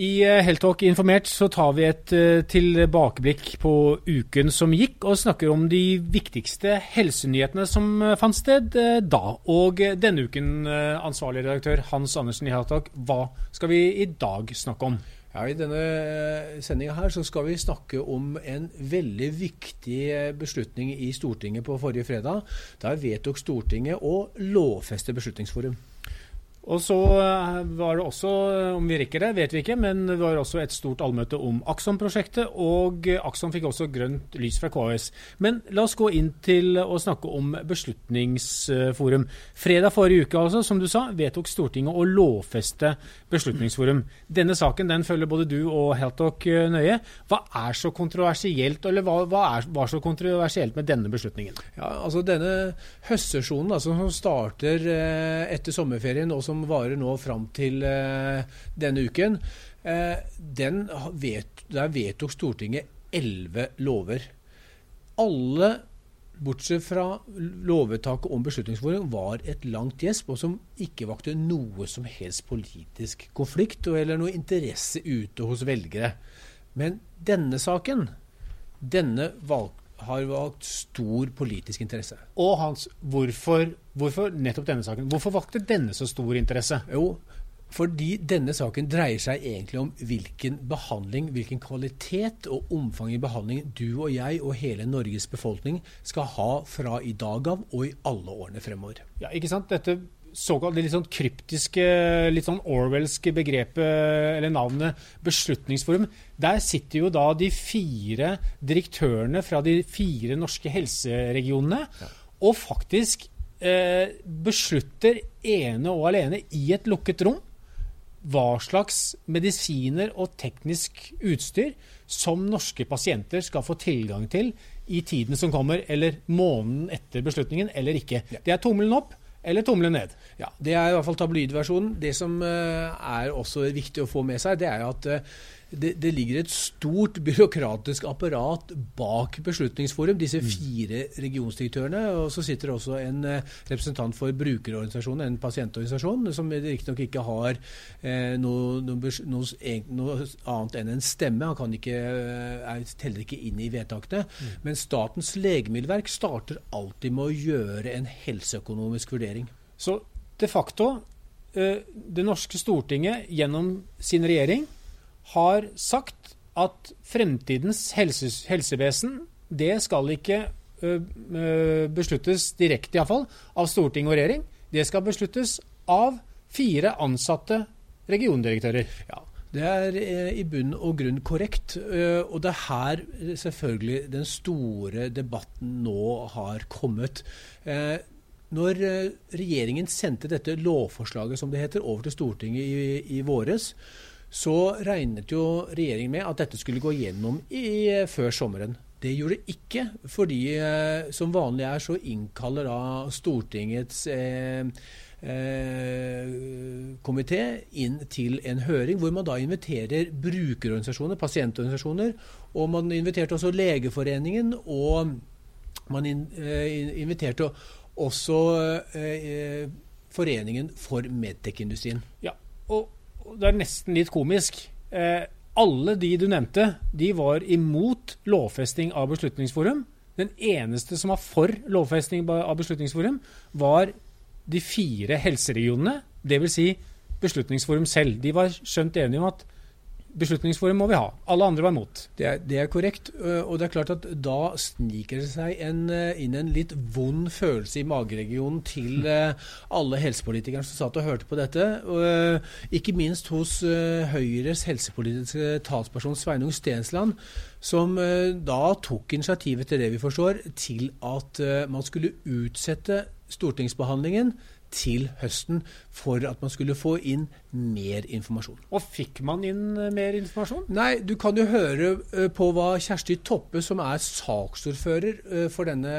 I eh, Heltalk informert så tar vi et eh, tilbakeblikk på uken som gikk, og snakker om de viktigste helsenyhetene som eh, fant sted da. Og denne uken, ansvarlig redaktør Hans Andersen i Heltalk, hva skal vi i dag snakke om? Ja, I denne sendinga her så skal vi snakke om en veldig viktig beslutning i Stortinget på forrige fredag. Der vedtok Stortinget å lovfeste Beslutningsforum. Og så eh, var det også, eh, om vi rekker det, vet vi ikke, men det var også et stort allmøte om Akson-prosjektet, og Akson fikk også grønt lys fra KS. Men la oss gå inn til å snakke om Beslutningsforum. Fredag forrige uke, altså, som du sa, vedtok Stortinget å lovfeste Beslutningsforum. Denne saken den følger både du og Heltalk eh, nøye. Hva er så kontroversielt, eller hva, hva er, var så kontroversielt med denne beslutningen? Ja, altså Denne høstsesjonen altså, som starter etter sommerferien, og som varer nå fram til eh, denne uken, eh, vet, der vedtok Stortinget elleve lover. Alle bortsett fra lovvedtaket om Beslutningsforum, var et langt gjesp, og som ikke vakte noe som helst politisk konflikt eller noe interesse ute hos velgere. Men denne saken, denne valg, har valgt stor politisk interesse. Og Hans, hvorfor, hvorfor nettopp denne saken? Hvorfor valgte denne så stor interesse? Jo, fordi denne saken dreier seg egentlig om hvilken behandling, hvilken kvalitet og omfang i behandling du og jeg og hele Norges befolkning skal ha fra i dag av og i alle årene fremover. Ja, ikke sant? Dette såkalt litt sånn kryptiske, litt sånn Orwellske begrepet, eller navnet Beslutningsforum, der sitter jo da de fire direktørene fra de fire norske helseregionene ja. og faktisk eh, beslutter ene og alene i et lukket rom hva slags medisiner og teknisk utstyr som norske pasienter skal få tilgang til i tiden som kommer, eller måneden etter beslutningen, eller ikke. Det er tommelen opp eller tomle ned. Ja, Det er i hvert fall tabloidversjonen. Det som uh, er også viktig å få med seg, det er jo at uh, det, det, ligger et stort byråkratisk apparat bak Beslutningsforum, disse mm. fire regionsdirektørene. Og så sitter det også en uh, representant for brukerorganisasjonen, en pasientorganisasjon, som riktignok ikke har noe, noe, noe, noe, annet enn en stemme. Han kan ikke, er, teller ikke inn i vedtakene. Mm. Men Statens legemiddelverk starter alltid med å gjøre en helseøkonomisk vurdering. Så de facto, eh, det norske Stortinget gjennom sin regjering har sagt at fremtidens helse, helsevesen, det skal ikke eh, besluttes direkte, iallfall, av storting og regjering. Det skal besluttes av fire ansatte regiondirektører. Ja, det er i bunn og grunn korrekt. Og det er her selvfølgelig den store debatten nå har kommet. Når regjeringen sendte dette lovforslaget som det heter, over til Stortinget i, i våres, så regnet jo regjeringen med at dette skulle gå gjennom i, før sommeren. Det gjorde det ikke, fordi eh, som vanlig er så innkaller da Stortingets eh, eh, komité inn til en høring hvor man da inviterer brukerorganisasjoner, pasientorganisasjoner, og man inviterte også Legeforeningen, og man in, eh, inviterte også eh, Foreningen for medtech-industrien. Ja, og, det er nesten litt komisk. Eh, alle de du nevnte, de var imot lovfesting av Beslutningsforum. Den eneste som var for lovfesting av Beslutningsforum, var de fire helseregionene, dvs. Si Beslutningsforum selv. De var skjønt enige om at Beslutningsforum må vi ha. Alle andre var imot. Det det er, korrekt. Og det er klart at da sniker det seg en, inn en litt vond følelse i mageregionen til alle helsepolitikerne som satt og hørte på dette. Ikke minst hos Høyres helsepolitiske talsperson Sveinung Stensland, som da tok initiativet til det vi forstår, til at man skulle utsette stortingsbehandlingen til høsten for at man skulle få inn mer informasjon. Og fikk man inn eh, mer informasjon? Nei, du kan jo høre eh, på hva Kjersti Toppe, som er saksordfører eh, for denne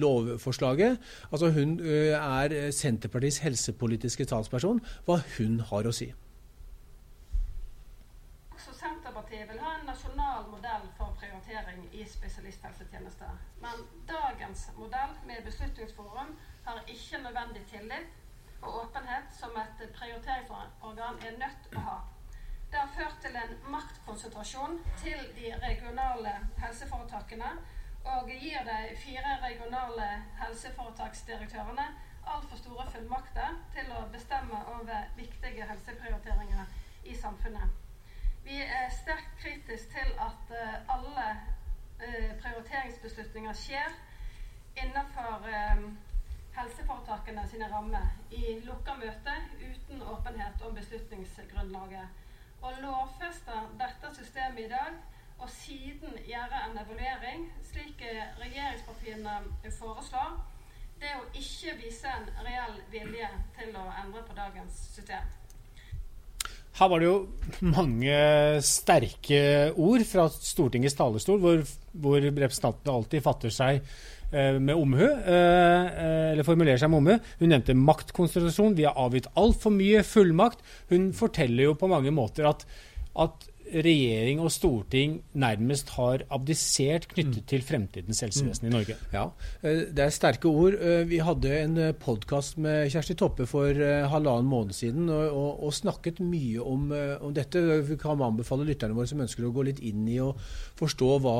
lovforslaget, altså hun er Senterpartiets helsepolitiske talsperson, hva hun har å si. Så Senterpartiet vil ha en nasjonal modell for prioritering i spesialisthelsetjenester. Men dagens modell med Beslutningsforum har ikke nødvendig tillit og åpenhet som et prioriteringsorgan er nødt å ha. Det har ført til en maktkonsentrasjon til de regionale helseforetakene og gir de fire regionale helseforetaksdirektørene altfor store fullmakter til å bestemme over viktige helseprioriteringer i samfunnet. Vi er sterkt kritiske til at uh, alle uh, prioriteringsbeslutninger skjer innenfor uh, helseforetakene sine rammer i lukka møte uten åpenhet om beslutningsgrunnlaget. Å lovfeste dette systemet i dag og siden gjøre en evaluering, slik regjeringspartiene foreslår, det er å ikke vise en reell vilje til å endre på dagens system. Her var det jo mange sterke ord fra Stortingets talerstol, hvor, hvor representantene alltid fatter seg eh, med omhu, eh, eller formulerer seg med omhu. Hun nevnte maktkonsentrasjon. Vi har avgitt altfor mye fullmakt. Hun forteller jo på mange måter at, at regjering og storting nærmest har abdisert knyttet mm. til fremtidens helsevesen i Norge. Ja, eh, det er sterke ord. Eh, vi hadde en eh, podkast med Kjersti Toppe for halvannen måned siden og, og, og snakket mye om, om, dette. Vi kan anbefale lytterne våre som ønsker å gå litt inn i og forstå hva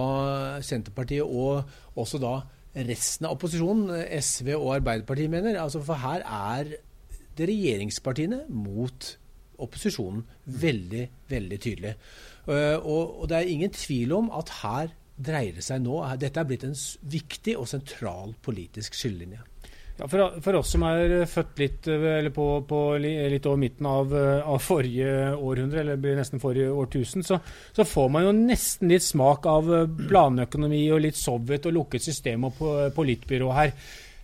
Senterpartiet og også da resten av opposisjonen, SV og Arbeiderpartiet, mener. Altså, for her er det regjeringspartiene mot opposisjonen veldig, veldig tydelig. Eh, og, og, det er ingen tvil om at her dreier det seg nå Dette er blitt en viktig og sentral politisk skillelinje. Ja, for, for, oss som er født litt, eh, på, på, litt over midten av, eh, av, forrige århundre, eller blir nesten forrige årtusen, så, så, får man jo nesten litt smak av planøkonomi og litt Sovjet og lukket system og politbyrå her.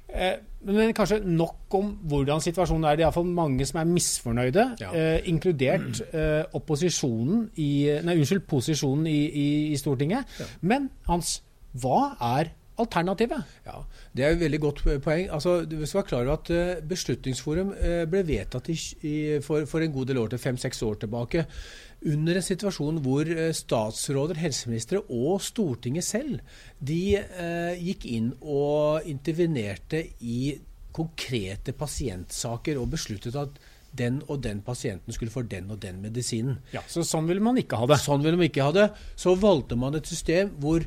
Eh, men kanskje nok om hvordan situasjonen er. Det er iallfall mange som er misfornøyde, ja. eh, inkludert eh, opposisjonen i, nei, unnskyld, posisjonen i, i, i Stortinget. Ja. Men Hans, hva er alternativet? Ja, Det er et veldig godt poeng. Altså, du skal være klar over at uh, Beslutningsforum uh, ble vedtatt i, i, for, for, en god del år til, fem-seks år tilbake under en situasjon hvor eh, statsråder, helseministre og Stortinget selv de eh, gikk inn og intervenerte i konkrete pasientsaker og besluttet at den og den pasienten skulle få den og den medisinen. Ja, Så sånn ville man ikke ha det? Sånn ville man ikke ha det. Så valgte man et system hvor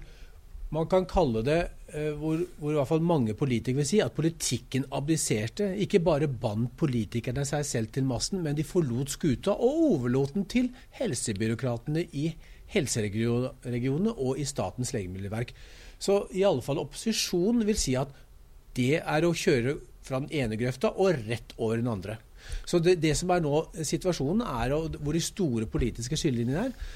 man kan kalle det Eh, hvor, hvor, i hvert fall mange politikere vil si at politikken abdiserte. Ikke bare bandt politikerne seg selv til massen, men de forlot skuta og overlot den til helsebyråkratene i helseregionene og i Statens legemiddelverk. Så i alle fall opposisjonen vil si at det er å kjøre fra den ene grøfta og rett over den andre. Så det, det som er nå situasjonen, er hvor de store politiske skillelinjene er.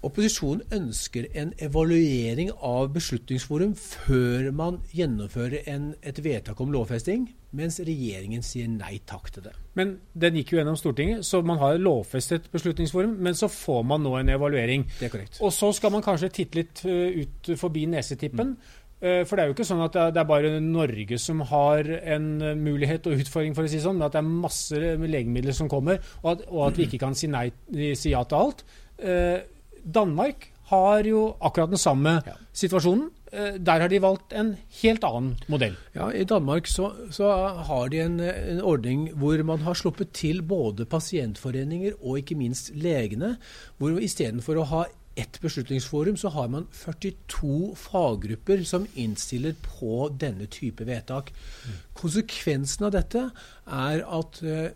Opposisjonen ønsker en evaluering av Beslutningsforum før man gjennomfører en, et vedtak om lovfesting, mens regjeringen sier nei takk til det. Men den gikk jo gjennom Stortinget, så man har lovfestet Beslutningsforum. Men så får man nå en evaluering. Det er korrekt. Og så skal man kanskje titte litt uh, ut forbi nesetippen. Mm. For det er jo ikke sånn at det er bare Norge som har en mulighet og utfordring, for å si sånn, men at det er masse legemidler som kommer, og at, og at vi ikke kan si, nei, si ja til alt. Danmark har jo akkurat den samme ja. situasjonen. Eh, der har de valgt en helt annen modell. Ja, I Danmark så, så har de en, en, ordning hvor man har sluppet til både pasientforeninger og ikke minst legene. Hvor istedenfor å ha ett beslutningsforum, så har man 42 faggrupper som innstiller på denne type vedtak. Mm. Konsekvensen av dette er at uh,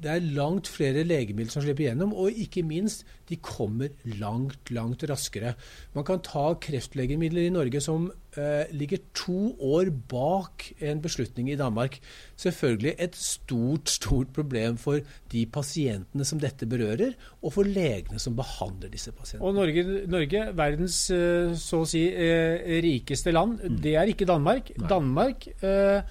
det er langt flere legemidler som slipper gjennom, og ikke minst, de kommer langt, langt raskere. Man kan ta kreftlegemidler i Norge som eh, ligger to år bak en beslutning i Danmark. Selvfølgelig et stort, stort problem for de pasientene som dette berører, og for legene som behandler disse pasientene. Og Norge, Norge verdens eh, så å si eh, rikeste land, mm. det er ikke Danmark. Nei. Danmark eh, Eh,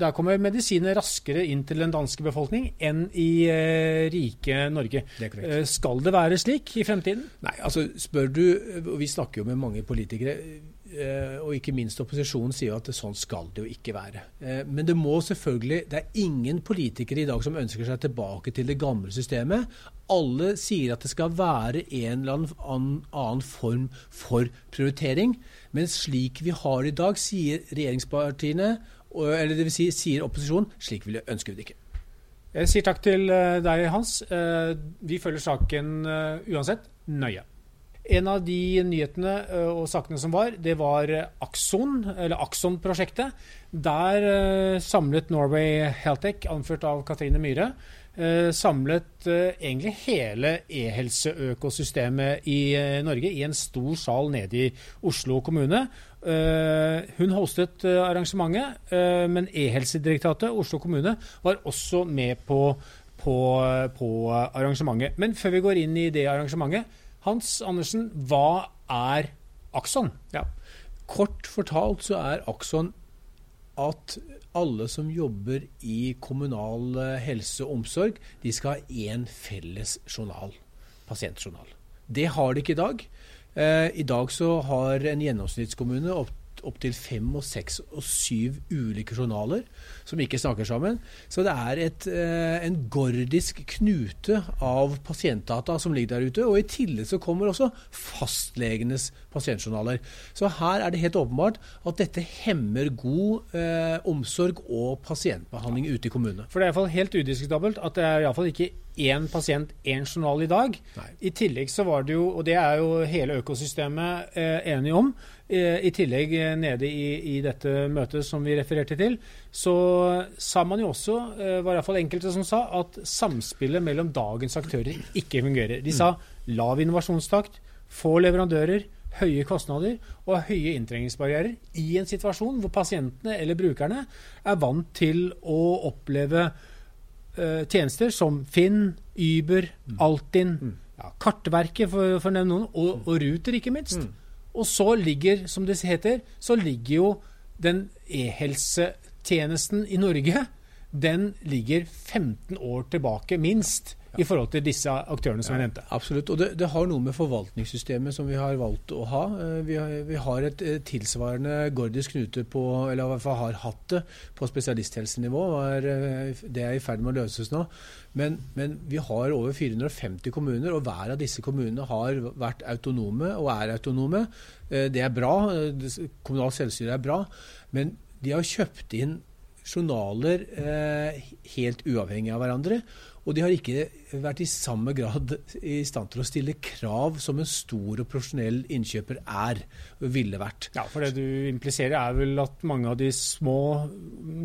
der kommer medisiner raskere inn til den danske befolkning enn i eh, rike Norge. Det eh, skal det være slik i fremtiden? Nei, altså spør du, og Vi snakker jo med mange politikere, og ikke minst opposisjonen sier at sånn skal det jo ikke være. Men det må selvfølgelig Det er ingen politikere i dag som ønsker seg tilbake til det gamle systemet. Alle sier at det skal være en eller annen form for prioritering. Men slik vi har i dag, sier regjeringspartiene eller det vil si, sier opposisjonen slik vil ønsker vi det ikke. Jeg sier takk til eh, deg, Hans. Eh, Vi følger saken eh, uansett nøye. En av de nyhetene og sakene som var, det var Akson eller Axon-prosjektet. Der eh, samlet Norway Heltech, anført av Katrine Myhre, samlet eh, egentlig hele e-helseøkosystemet i eh, Norge i en stor sal nede i Oslo kommune. Eh, hun hostet eh, arrangementet, eh, men E-helsedirektoratet, Oslo kommune, var også med på, på, på arrangementet. Men før vi går inn i det arrangementet, Hans Andersen, hva er Akson? Ja. Kort fortalt så er Akson at alle som jobber i kommunal eh, helse og omsorg, de skal ha én felles journal, pasientjournal. Det har de ikke i dag. Eh, I dag så har en gjennomsnittskommune opp opptil fem og seks og syv ulike journaler som ikke snakker sammen. Så det er et, eh, en gordisk knute av pasientdata som ligger der ute. Og i tillegg så kommer også fastlegenes pasientjournaler. Så her er det helt åpenbart at dette hemmer god eh, omsorg og pasientbehandling ute i kommunene. For det er i hvert fall helt udiskutabelt at det er i hvert fall ikke én pasient, én journal i dag. Nei. I tillegg så var det jo, og det er jo hele økosystemet eh, enige om, eh, i tillegg eh, nede i, i dette møtet som vi refererte til, så sa man jo også, eh, var i hvert fall enkelte som sa, at samspillet mellom dagens aktører ikke fungerer. De sa lav innovasjonstakt, få leverandører, høye kostnader og høye inntrengningsbarrierer i en situasjon hvor pasientene eller brukerne er vant til å oppleve eh, tjenester som Finn, Uber, Altinn, ja, Kartverket for, for å nevne noen, og, og Ruter ikke minst. Og så ligger, som det heter, så ligger jo den e-helsetjenesten i Norge, den ligger 15 år tilbake minst i forhold til disse aktørene som jeg nevnte. Absolutt. Og det, det har noe med forvaltningssystemet som vi har valgt å ha. Eh, Vi har, vi har et eh, tilsvarende gordisk knute på, eller i hvert fall har hatt det, på spesialisthelsenivå. og eh, Det er i ferd med å løses nå. Men, men vi har over 450 kommuner, og hver av disse kommunene har vært autonome og er autonome. Det er bra. Kommunalt selvstyre er bra. Men de har kjøpt inn journaler eh, helt uavhengig av hverandre. Og de har ikke vært i samme grad i stand til å stille krav som en stor og profesjonell innkjøper er ville vært. Ja, for det du impliserer er vel at mange av de små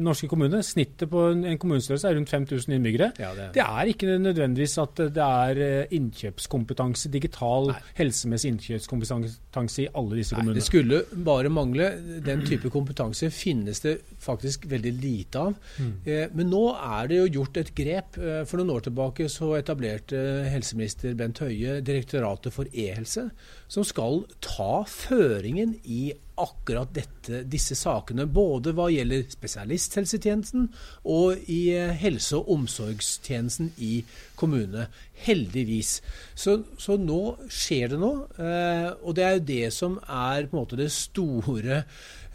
norske kommunene, snittet på en, en kommunestørrelse er rundt 5000 innbyggere. Ja, det, Det er ikke nødvendigvis at det er eh, innkjøpskompetanse, digital Nei. helsemessig innkjøpskompetanse i alle disse kommunene. Nei, det skulle bare mangle. Den type kompetanse finnes det faktisk veldig lite av. Eh, men nå er det jo gjort et grep. Eh, for noen år tilbake så etablerte helseminister Bent Høie Direktoratet for e-helse, som skal ta føringen i akkurat dette, disse sakene. Både hva gjelder spesialisthelsetjenesten og i eh, helse- og omsorgstjenesten i kommunene. Heldigvis. Så, så nå skjer det noe. Eh, og det er jo det som er på en måte det store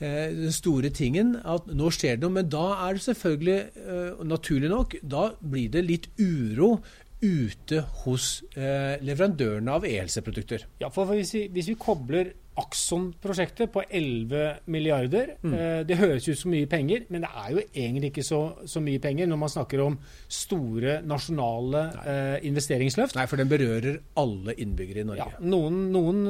eh, den store tingen, at nå skjer det noe. Men da er det selvfølgelig, naturlig nok, da blir det litt uro ute hos leverandørene av e-helseprodukter. Ja, for hvis vi, hvis vi kobler Axon-prosjektet på 11 milliarder Mm. Det høres ut som mye penger, men det er jo egentlig ikke så, så mye penger når man snakker om store nasjonale eh, investeringsløft. Nei, for den berører alle innbyggere i Norge. Ja, noen, noen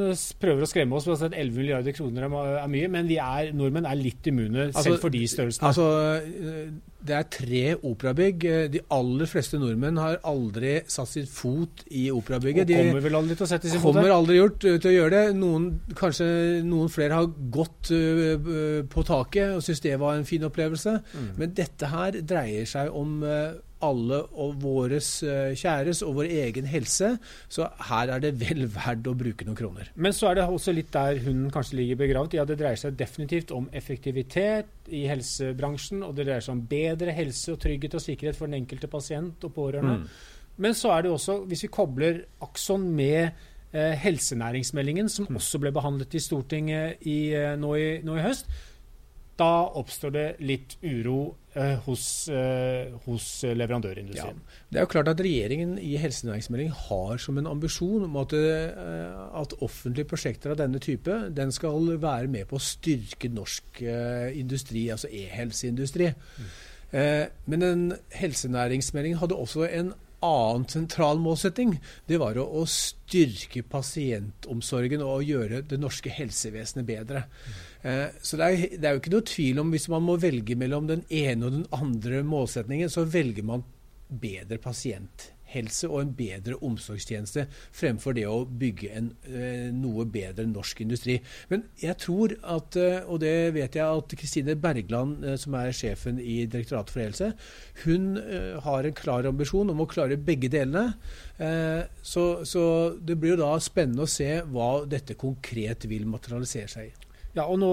prøver å skremme oss med at 11 milliarder kroner er, mye, men vi er, nordmenn er litt immune Altså, selv for de størrelsene. Altså, eh, det er tre operabygg. Eh, De aller fleste nordmenn har aldri satt sitt fot i operabygget. og De kommer vel aldri til å sette sin fot kommer der. aldri gjort eh, til å gjøre det. Noen, kanskje noen flere har gått eh, på taket og syns det var en fin opplevelse. Mm. Men dette her dreier seg om alle og våres eh, kjæres og vår egen helse. Så her er det vel verdt å bruke noen kroner. Men så er det også litt der hunden kanskje ligger begravet. Ja, det dreier seg definitivt om effektivitet i helsebransjen, og det dreier seg om bedre helse og trygghet og sikkerhet for den enkelte pasient og pårørende. Men så er det også, hvis vi kobler Akson med eh, helsenæringsmeldingen, som også ble behandlet i Stortinget i, eh, nå, i, nå i høst, da oppstår det litt uro hos, eh, hos leverandørindustrien. Det er jo klart at Regjeringen i helsenæringsmeldingen har som en ambisjon om at, eh, at offentlige prosjekter av denne type den skal være med på å styrke norsk eh, industri, altså e-helseindustri. Eh, men en helsenæringsmelding hadde også en annen sentral målsetting. Det var å, å styrke pasientomsorgen og gjøre det norske helsevesenet bedre. Eh, så det er, det er, jo ikke noe tvil om hvis man må velge mellom den ene og den andre målsetningen, så velger man bedre pasient helse og en bedre omsorgstjeneste, fremfor det å bygge en eh, noe bedre norsk industri. Men jeg tror at, eh, og det vet jeg at Kristine Bergland, eh, som er sjefen i Direktoratet for helse, hun har en klar ambisjon om å klare begge delene. Så, så det blir jo da spennende å se hva dette konkret vil materialisere seg i. Ja, og, nå,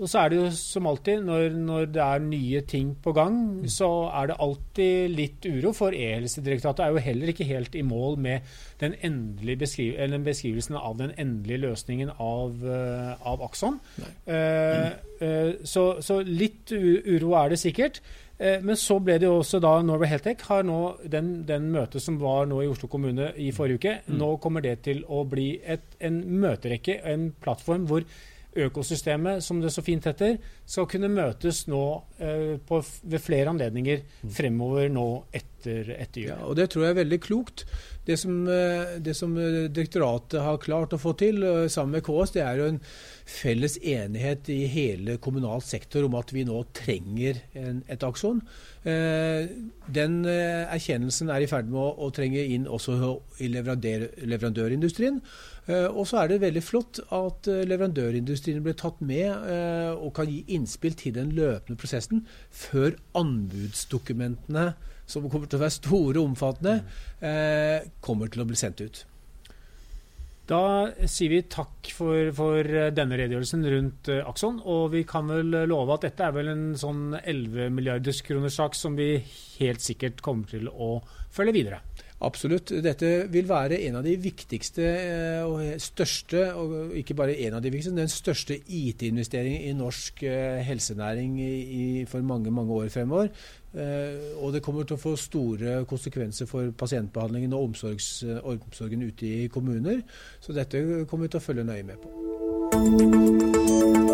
og, så er det jo som alltid, når, når, det er nye ting på gang, mm. så er det alltid litt uro. For E-helsedirektoratet er jo heller ikke helt i mål med den beskriv beskrivelsen av den endelige løsningen av, uh, av Akson. Uh, uh, så, så, litt uro er det sikkert. Men så ble det jo også da Norway Heltech har nå den, den møtet som var nå i Oslo kommune i forrige uke, mm. nå kommer det til å bli et, en møterekke, en plattform hvor økosystemet, som det så fint heter, skal kunne møtes nå eh, på, ved flere anledninger mm. fremover nå etter, etter jul. Ja, og Det tror jeg er veldig klokt. Det som, eh, det som, eh, direktoratet har klart å få til eh, sammen med KS, det er jo en felles enighet i hele kommunal sektor om at vi nå trenger en, et akson. Den erkjennelsen er i ferd med å, å trenge inn også i leverandør, leverandørindustrien. Og så er det veldig flott at leverandørindustrien ble tatt med og kan gi innspill til den løpende prosessen før anbudsdokumentene som kommer til å være store og omfattende, eh, kommer til å bli sendt ut. Da sier vi takk for, for denne redegjørelsen rundt uh, Akson. Og vi kan vel love at dette er vel en sånn 11 milliarders kroners sak som vi helt sikkert kommer til å følge videre. Absolutt. Dette vil være en av de viktigste eh, og største, og ikke bare en av de viktigste, den største IT-investeringen i norsk eh, helsenæring for mange, mange år fremover. Eh, og det kommer til å få store konsekvenser for pasientbehandlingen og omsorgen ute i kommuner. Så dette kommer vi til å følge nøye med på.